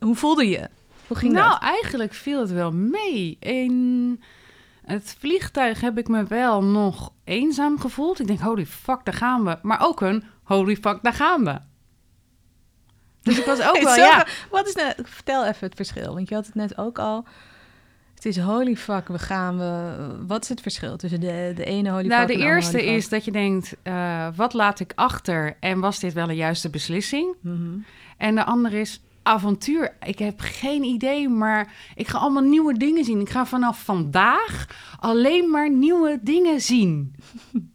A: hoe voelde je? Hoe ging
B: nou,
A: dat?
B: eigenlijk viel het wel mee. In het vliegtuig heb ik me wel nog eenzaam gevoeld. Ik denk, holy fuck, daar gaan we. Maar ook een, holy fuck, daar gaan we. Dus ik was ook wel, ja,
A: Wat is nou, vertel even het verschil. Want je had het net ook al. Het is holy fuck, we gaan we. Wat is het verschil tussen de, de ene holy
B: Nou,
A: fuck
B: de
A: en andere
B: eerste
A: holy fuck?
B: is dat je denkt, eh, wat laat ik achter en was dit wel een juiste beslissing?
A: Mhm.
B: En de andere is avontuur. Ik heb geen idee, maar ik ga allemaal nieuwe dingen zien. Ik ga vanaf vandaag alleen maar nieuwe dingen zien.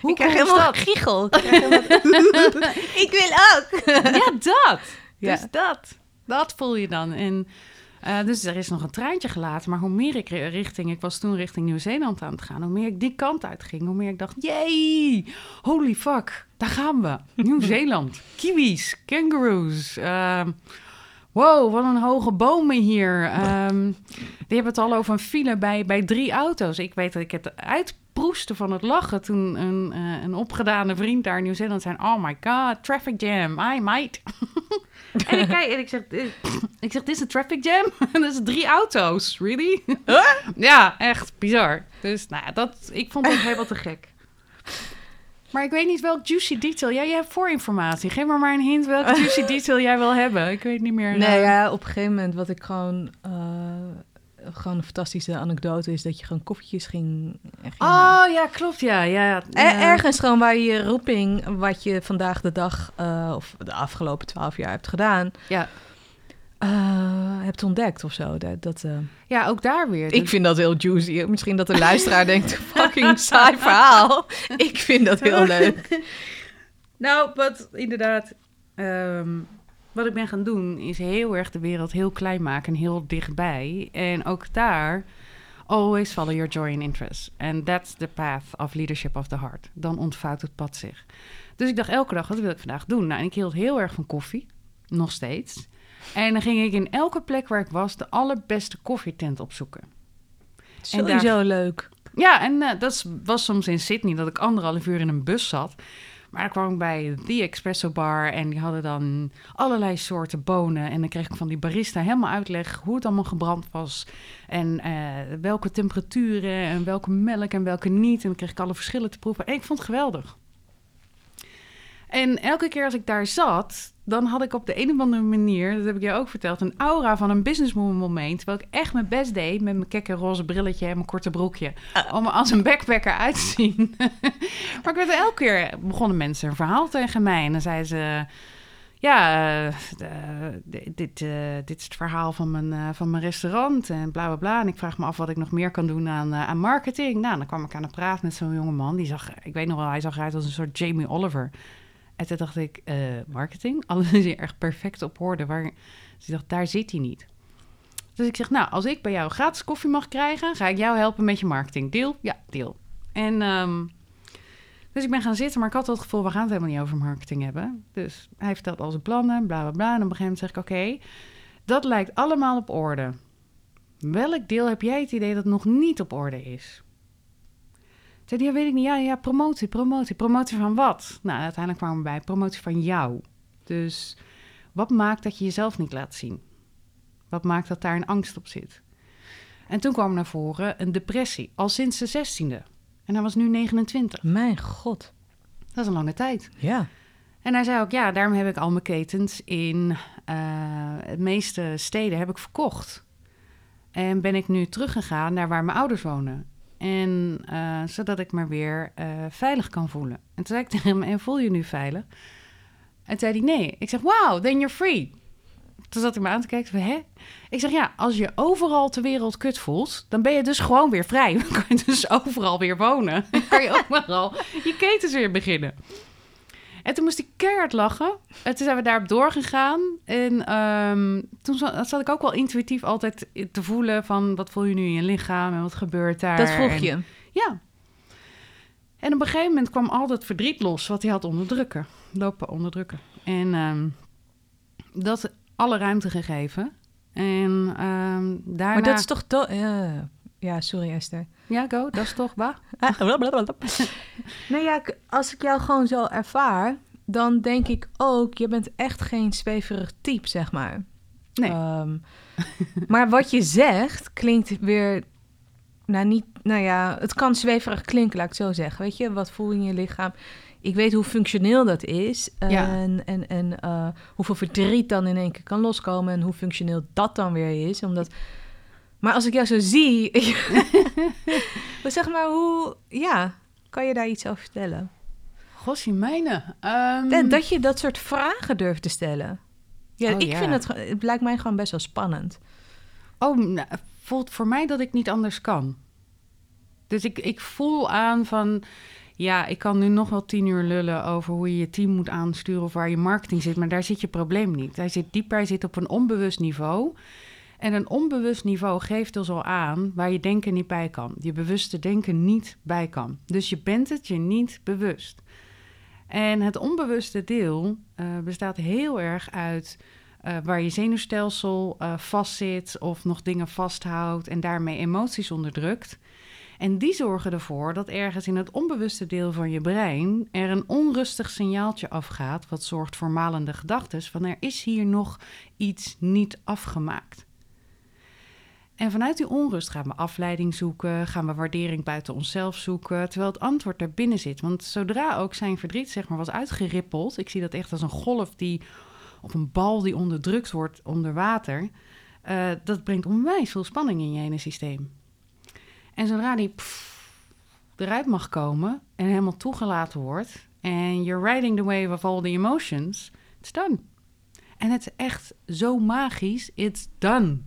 B: Hoe
A: ik krijg helemaal
B: dat?
A: giegel. Ik, krijg helemaal- ik wil ook.
B: Ja, dat.
A: Ja.
B: Dus dat. Dat voel je dan. En eh, dus er is nog een treintje gelaten. Maar hoe meer ik ri- richting... Ik was toen richting Nieuw-Zeeland aan het gaan. Hoe meer ik die kant uit ging, hoe meer ik dacht... Jee, holy fuck, daar gaan we. Nieuw-Zeeland. Kiwis, kangaroos. ehm, wow, wat een hoge bomen hier. Ehm, die hebben het al over een file bij, bij drie auto's. Ik weet dat ik het uitproestte van het lachen... toen een, eh, een opgedane vriend daar in Nieuw-Zeeland zei... Oh my god, traffic jam, I might. en ik kijk en ik zeg... eh, ik zeg, dit is een traffic jam? En dat is drie auto's, really? ja, echt bizar. Dus nou ja, dat, ik vond het helemaal te gek. Maar ik weet niet welk juicy detail. Ja, jij hebt voorinformatie. Geef me maar een hint welk juicy detail jij wil hebben. Ik weet niet meer.
A: Nee,
B: eh,
A: ja, op een gegeven moment wat ik gewoon... eh, gewoon een fantastische anekdote is dat je gewoon koffietjes ging... ging
B: Oh ja, klopt. Ja, ja.
A: Er-
B: eh,
A: ergens gewoon waar je roeping, wat je vandaag de dag, eh, of de afgelopen twaalf jaar hebt gedaan,
B: Ja.
A: Eh, hebt ontdekt of zo. Dat, dat, eh,
B: ja, ook daar weer.
A: Ik vind dat heel juicy. Misschien dat de luisteraar denkt, fucking saai verhaal. Ik vind dat heel leuk.
B: Nou, wat inderdaad. ehm, wat ik ben gaan doen, is heel erg de wereld heel klein maken en heel dichtbij. En ook daar, always follow your joy and interest. And that's the path of leadership of the heart. Dan ontvouwt het pad zich. Dus ik dacht elke dag, wat wil ik vandaag doen? Nou, en ik hield heel erg van koffie, nog steeds. En dan ging ik in elke plek waar ik was de allerbeste koffietent opzoeken.
A: Sowieso leuk.
B: Ja, en eh, dat was soms in Sydney dat ik anderhalf uur in een bus zat. Maar dan kwam ik bij The Espresso Bar en die hadden dan allerlei soorten bonen. En dan kreeg ik van die barista helemaal uitleg hoe het allemaal gebrand was. En eh, welke temperaturen en welke melk en welke niet. En dan kreeg ik alle verschillen te proeven. En ik vond het geweldig. En elke keer als ik daar zat, dan had ik op de een of andere manier, dat heb ik je ook verteld, een aura van een businesswoman moment. Terwijl ik echt mijn best deed met mijn kekke roze brilletje en mijn korte broekje. Om er als een backpacker uit te zien. maar ik werd elke keer, begonnen mensen een verhaal tegen mij. En dan zeiden ze, ja, uh, dit, uh, dit is het verhaal van mijn, uh, van mijn restaurant en bla bla bla. En ik vraag me af wat ik nog meer kan doen aan, aan marketing. Nou, dan kwam ik aan de praat met zo'n jonge man. Die zag, ik weet nog wel, hij zag eruit als een soort Jamie Oliver. En toen dacht ik, marketing? Alles is hier echt perfect op orde. Waar, dus ik dacht, daar zit hij niet. Dus ik zeg, nou, als ik bij jou gratis koffie mag krijgen, ga ik jou helpen met je marketing. Deal? Ja, deal. En um, dus ik ben gaan zitten, maar ik had het gevoel, we gaan het helemaal niet over marketing hebben. Dus hij vertelt al zijn plannen, bla bla bla. En op een gegeven moment zeg ik, oké, dat lijkt allemaal op orde. Welk deel heb jij het idee dat nog niet op orde is? Zei ja, weet ik niet. Ja, ja, promotie, promotie. Promotie van wat? Nou, uiteindelijk kwamen we bij promotie van jou. Dus wat maakt dat je jezelf niet laat zien? Wat maakt dat daar een angst op zit? En toen kwam naar voren een depressie, al sinds de zestiende. En hij was nu 29.
A: Mijn god.
B: Dat is een lange tijd.
A: Ja.
B: En hij zei ook, ja, daarom heb ik al mijn ketens in uh, de meeste steden heb ik verkocht. En ben ik nu teruggegaan naar waar mijn ouders wonen. En uh, zodat ik me weer uh, veilig kan voelen. En toen zei ik tegen hem, en voel je nu veilig? En zei hij, nee. Ik zeg, wow, then you're free. Toen zat hij me aan te kijken. Hè? Ik zeg, ja, als je overal ter wereld kut voelt... dan ben je dus gewoon weer vrij. Dan kan je dus overal weer wonen. Dan kan je overal je ketens weer beginnen. En toen moest ik keihard lachen. En toen zijn we daarop doorgegaan. En um, toen zat ik ook wel intuïtief altijd te voelen... van wat voel je nu in je lichaam en wat gebeurt daar.
A: Dat vroeg je?
B: ja. En op een gegeven moment kwam al dat verdriet los... wat hij had onderdrukken. Lopen onderdrukken. En um, dat alle ruimte gegeven. En um, daarna...
A: Maar dat is toch... To uh, ja, sorry Esther.
B: Ja, go. Dat is toch waar?
A: nee, ja, als ik jou gewoon zo ervaar... dan denk ik ook... je bent echt geen zweverig type, zeg maar.
B: Nee.
A: Um, maar wat je zegt klinkt weer... Nou, niet, nou ja, het kan zweverig klinken, laat ik het zo zeggen. Weet je, wat voel je in je lichaam? ik weet hoe functioneel dat is.
B: Ja.
A: En, en, en uh, hoeveel verdriet dan in één keer kan loskomen. En hoe functioneel dat dan weer is. Omdat. Maar als ik jou zo zie. zeg maar, hoe. Ja, kan je daar iets over vertellen?
B: Gossie, mijne.
A: Um... Dat je dat soort vragen durft te stellen. Ja, oh, ik ja. vind het. Het lijkt mij gewoon best wel spannend.
B: Oh, nou, voelt voor mij dat ik niet anders kan. Dus ik, ik voel aan van ja, ik kan nu nog wel tien uur lullen over hoe je je team moet aansturen of waar je marketing zit, maar daar zit je probleem niet. Hij zit dieper, hij zit op een onbewust niveau. En een onbewust niveau geeft dus al aan waar je denken niet bij kan. Je bewuste denken niet bij kan. Dus je bent het je niet bewust. En het onbewuste deel uh, bestaat heel erg uit uh, waar je zenuwstelsel uh, vastzit of nog dingen vasthoudt en daarmee emoties onderdrukt. En die zorgen ervoor dat ergens in het onbewuste deel van je brein er een onrustig signaaltje afgaat, wat zorgt voor malende gedachten van er is hier nog iets niet afgemaakt. En vanuit die onrust gaan we afleiding zoeken, gaan we waardering buiten onszelf zoeken, terwijl het antwoord er binnen zit. Want zodra ook zijn verdriet zeg maar was uitgerippeld, ik zie dat echt als een golf die op een bal die onderdrukt wordt onder water, uh, dat brengt onwijs veel spanning in je ene systeem. En zodra die pff, eruit mag komen en helemaal toegelaten wordt... en you're riding the wave of all the emotions, it's done. En het is echt zo magisch, it's done.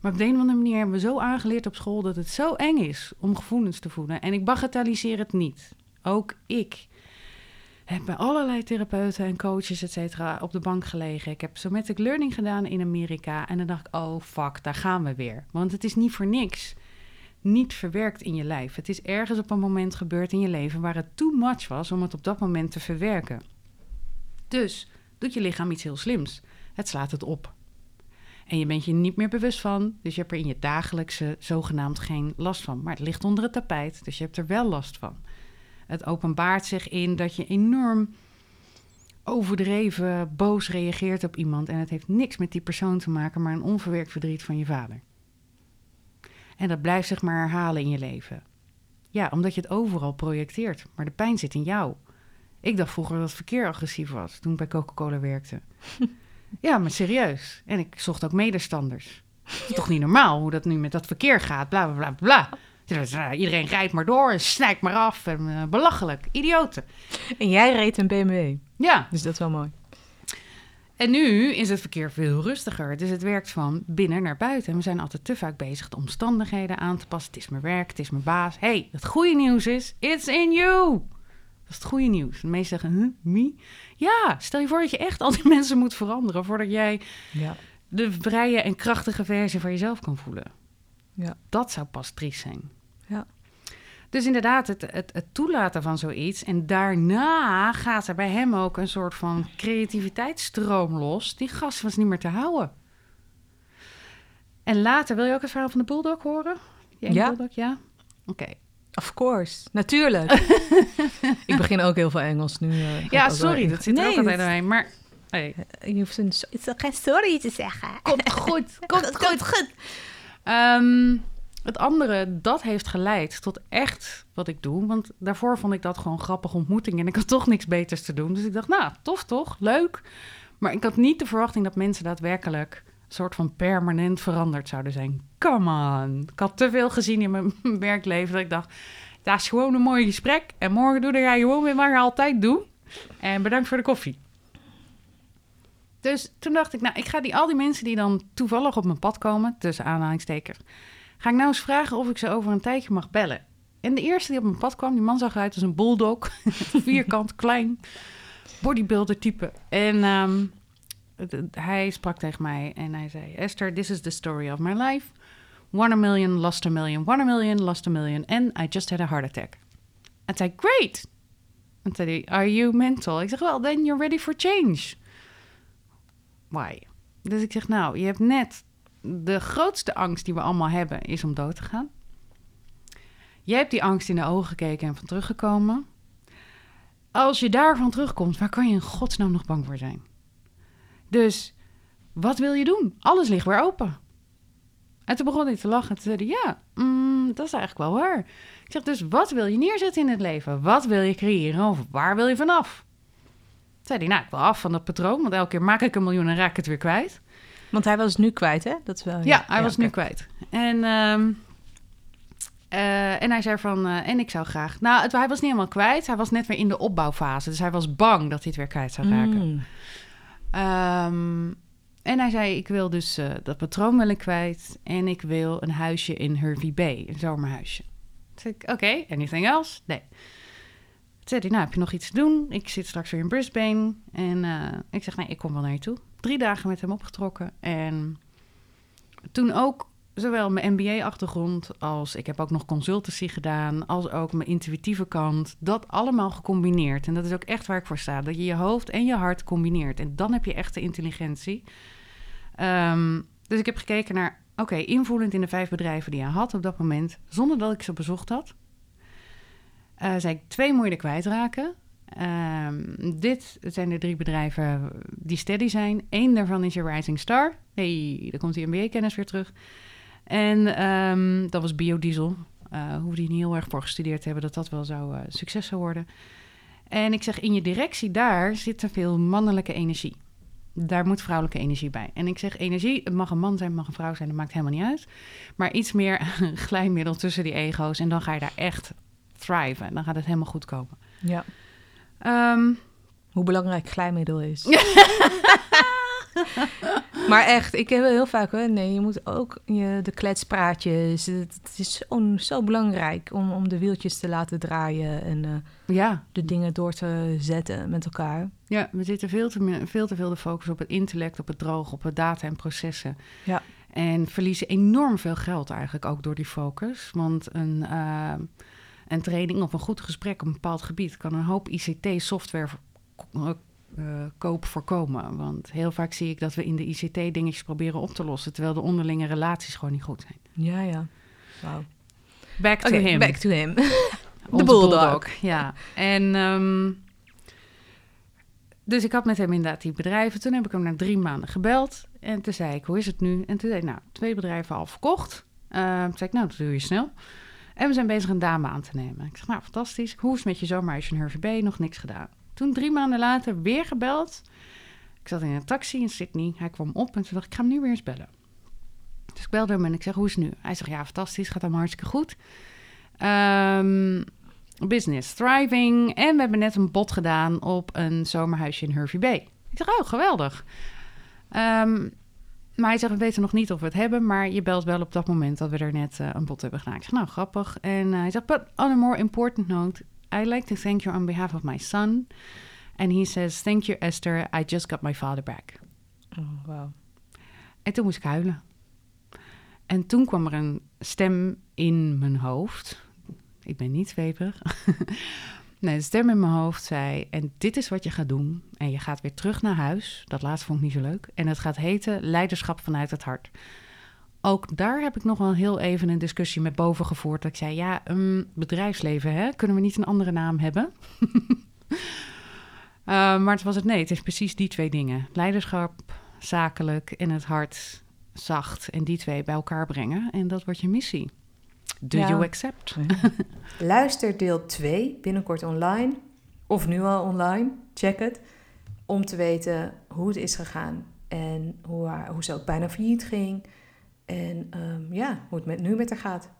B: Maar op de een of andere manier hebben we zo aangeleerd op school... dat het zo eng is om gevoelens te voelen. En ik bagatelliseer het niet. Ook ik heb bij allerlei therapeuten en coaches, et cetera, op de bank gelegen. Ik heb somatic learning gedaan in Amerika. En dan dacht ik, oh fuck, daar gaan we weer. Want het is niet voor niks niet verwerkt in je lijf. Het is ergens op een moment gebeurd in je leven waar het too much was om het op dat moment te verwerken. Dus doet je lichaam iets heel slims. Het slaat het op. En je bent je niet meer bewust van, dus je hebt er in je dagelijkse zogenaamd geen last van. Maar het ligt onder het tapijt, dus je hebt er wel last van. Het openbaart zich in dat je enorm overdreven boos reageert op iemand en het heeft niks met die persoon te maken, maar een onverwerkt verdriet van je vader. En dat blijft zich maar herhalen in je leven. Ja, omdat je het overal projecteert, maar de pijn zit in jou. Ik dacht vroeger dat het verkeer agressief was toen ik bij Coca-Cola werkte. ja, maar serieus. En ik zocht ook medestanders. Het is toch niet normaal hoe dat nu met dat verkeer gaat? Bla bla bla bla. Dus, uh, iedereen rijdt maar door en snijdt maar af. En, uh, belachelijk, idioten.
A: En jij reed een BMW.
B: Ja.
A: Dus dat is wel mooi.
B: En nu is het verkeer veel rustiger. Dus het werkt van binnen naar buiten. En we zijn altijd te vaak bezig de omstandigheden aan te passen. Het is mijn werk, het is mijn baas. hey, het goede nieuws is, it's in you. Dat is het goede nieuws. De meesten zeggen, huh, me? Ja, stel je voor dat je echt al die mensen moet veranderen... voordat jij
A: Ja.
B: de vrije en krachtige versie van jezelf kan voelen.
A: Ja.
B: Dat zou pas triest zijn.
A: Ja.
B: Dus inderdaad, het, het, het toelaten van zoiets. En daarna gaat er bij hem ook een soort van creativiteitsstroom los. Die gast was niet meer te houden. En later, wil je ook het verhaal van de bulldog horen? Die
A: Ja.
B: bulldog, ja? Oké.
A: Of course. Natuurlijk. ik begin ook heel veel Engels nu. eh,
B: Ja, sorry, dat zit er
A: nee,
B: ook altijd doorheen. Maar hey,
A: Je hoeft een, so- het is geen sorry te zeggen.
B: komt goed, komt
A: Komt goed.
B: Ehm, het andere, dat heeft geleid tot echt wat ik doe. Want daarvoor vond ik dat gewoon grappige ontmoeting. En ik had toch niks beters te doen. Dus ik dacht, nou, tof toch? Leuk. Maar ik had niet de verwachting dat mensen daadwerkelijk... soort van permanent veranderd zouden zijn. Come on. Ik had te veel gezien in mijn werkleven dat ik dacht... dat is gewoon een mooi gesprek. En morgen doe je gewoon weer wat je altijd doet. En bedankt voor de koffie. Dus toen dacht ik, nou, ik ga die, al die mensen die dan toevallig op mijn pad komen, tussen aanhalingstekens, ga ik nou eens vragen of ik ze over een tijdje mag bellen. En de eerste die op mijn pad kwam, die man zag eruit als een bulldog, vierkant, klein, bodybuilder type. En het- hij sprak tegen mij en hij zei, Esther, this is the story of my life. Won a million, lost a million, won a million, lost a million, and I just had a heart attack. En zei, great. En zei are you mental? Ik zeg, well, then you're ready for change. Why? Dus ik zeg, nou, je hebt net... De grootste angst die we allemaal hebben, is om dood te gaan. Jij hebt die angst in de ogen gekeken en van teruggekomen. Als je daarvan terugkomt, waar kan je in godsnaam nog bang voor zijn? Dus, wat wil je doen? Alles ligt weer open. En toen begon hij te lachen en toen zei hij, ja, mm, dat is eigenlijk wel waar. Ik zeg, dus wat wil je neerzetten in het leven? Wat wil je creëren of waar wil je vanaf? Toen zei hij, nou, ik wil af van dat patroon, want elke keer maak ik een miljoen en raak ik het weer kwijt.
A: Want hij was nu kwijt, hè? Dat is wel,
B: Ja, hij was nu kwijt. En, ehm, eh, en hij zei van, eh, en ik zou graag... Nou, het, hij was niet helemaal kwijt, hij was net weer in de opbouwfase. Dus hij was bang dat hij het weer kwijt zou raken.
A: Mm.
B: Ehm, en hij zei, ik wil dus eh, dat patroon wil ik kwijt. En ik wil een huisje in Hervey Bay, een zomerhuisje. Toen zei ik, oké, anything else? Nee. Toen zei nou, heb je nog iets te doen? Ik zit straks weer in Brisbane. En eh, ik zeg, nee, ik kom wel naar je toe. Drie dagen met hem opgetrokken. En toen ook zowel mijn MBA-achtergrond als ik heb ook nog consultancy gedaan, als ook mijn intuïtieve kant, dat allemaal gecombineerd. En dat is ook echt waar ik voor sta, dat je je hoofd en je hart combineert. En dan heb je echte intelligentie. Ehm, dus ik heb gekeken naar, oké, invoelend in de vijf bedrijven die hij had op dat moment, zonder dat ik ze bezocht had. Eh zei ik, twee er kwijtraken. Ehm, dit zijn de drie bedrijven die steady zijn. Eén daarvan is je Rising Star. hey, daar komt die MBA-kennis weer terug. En ehm, dat was biodiesel. Eh hoefde je niet heel erg voor gestudeerd te hebben dat dat wel zou eh, succes zou worden. En ik zeg, in je directie daar zit te veel mannelijke energie. Daar moet vrouwelijke energie bij. En ik zeg, energie, het mag een man zijn, het mag een vrouw zijn, dat maakt helemaal niet uit. Maar iets meer glijmiddel tussen die ego's. En dan ga je daar echt thriven. En dan gaat het helemaal goed komen.
A: Ja.
B: Ehm,
A: Hoe belangrijk glijmiddel is. maar echt, ik heb heel vaak, hè, nee, je moet ook je, de kletspraatjes. Het, het is zo, zo belangrijk om, om de wieltjes te laten draaien en eh,
B: ja,
A: de dingen door te zetten met elkaar.
B: Ja, we zitten veel te, veel te veel de focus op het intellect, op het droog, op het data en processen.
A: Ja.
B: En verliezen enorm veel geld eigenlijk ook door die focus. Want een, eh, een training of een goed gesprek op een bepaald gebied kan een hoop ICT-software koop voorkomen. Want heel vaak zie ik dat we in de ICT dingetjes proberen op te lossen, terwijl de onderlinge relaties gewoon niet goed zijn.
A: Ja, ja. Wauw.
B: Back to
A: Oké,
B: him.
A: back to him.
B: Onze
A: bulldog.
B: Ja, en ehm, dus ik had met hem inderdaad die bedrijven. Toen heb ik hem na drie maanden gebeld. En toen zei ik, hoe is het nu? En toen zei hij, nou, twee bedrijven al verkocht. Ehm, toen zei ik, nou, dat doe je snel. En we zijn bezig een dame aan te nemen. Ik zeg, nou, fantastisch. Hoe is het met je zomerhuisje in Hervey Bay? Nog niks gedaan. Toen drie maanden later weer gebeld. Ik zat in een taxi in Sydney. Hij kwam op en toen dacht ik, ik ga hem nu weer eens bellen. Dus ik belde hem en ik zeg, hoe is het nu? Hij zegt, ja, fantastisch, gaat allemaal hartstikke goed. Ehm, business thriving. En we hebben net een bod gedaan op een zomerhuisje in Hervey Bay. Ik zeg, oh, geweldig. Ehm, maar hij zegt, we weten nog niet of we het hebben, maar je belt wel op dat moment dat we er net eh, een bod hebben gedaan. Ik zeg, nou, grappig. En uh, hij zegt, but on a more important note, I'd like to thank you on behalf of my son. And he says, thank you Esther, I just got my father back.
A: Oh, wow.
B: En toen moest ik huilen. En toen kwam er een stem in mijn hoofd. Ik ben niet zweverig. nee, de stem in mijn hoofd zei: En dit is wat je gaat doen. En je gaat weer terug naar huis. Dat laatste vond ik niet zo leuk. En het gaat heten Leiderschap vanuit het hart. Ook daar heb ik nog wel heel even een discussie met boven gevoerd. Dat ik zei: Ja, um, bedrijfsleven, hè? kunnen we niet een andere naam hebben? uh, maar het was het nee. Het is precies die twee dingen: leiderschap, zakelijk en het hart zacht en die twee bij elkaar brengen. En dat wordt je missie. Do
A: Ja.
B: you accept?
A: Luister deel 2 binnenkort online. Of nu al online. Check het. Om te weten hoe het is gegaan. En hoe, haar- hoe ze ook bijna failliet ging. En ehm, ja, hoe het met, nu met haar gaat.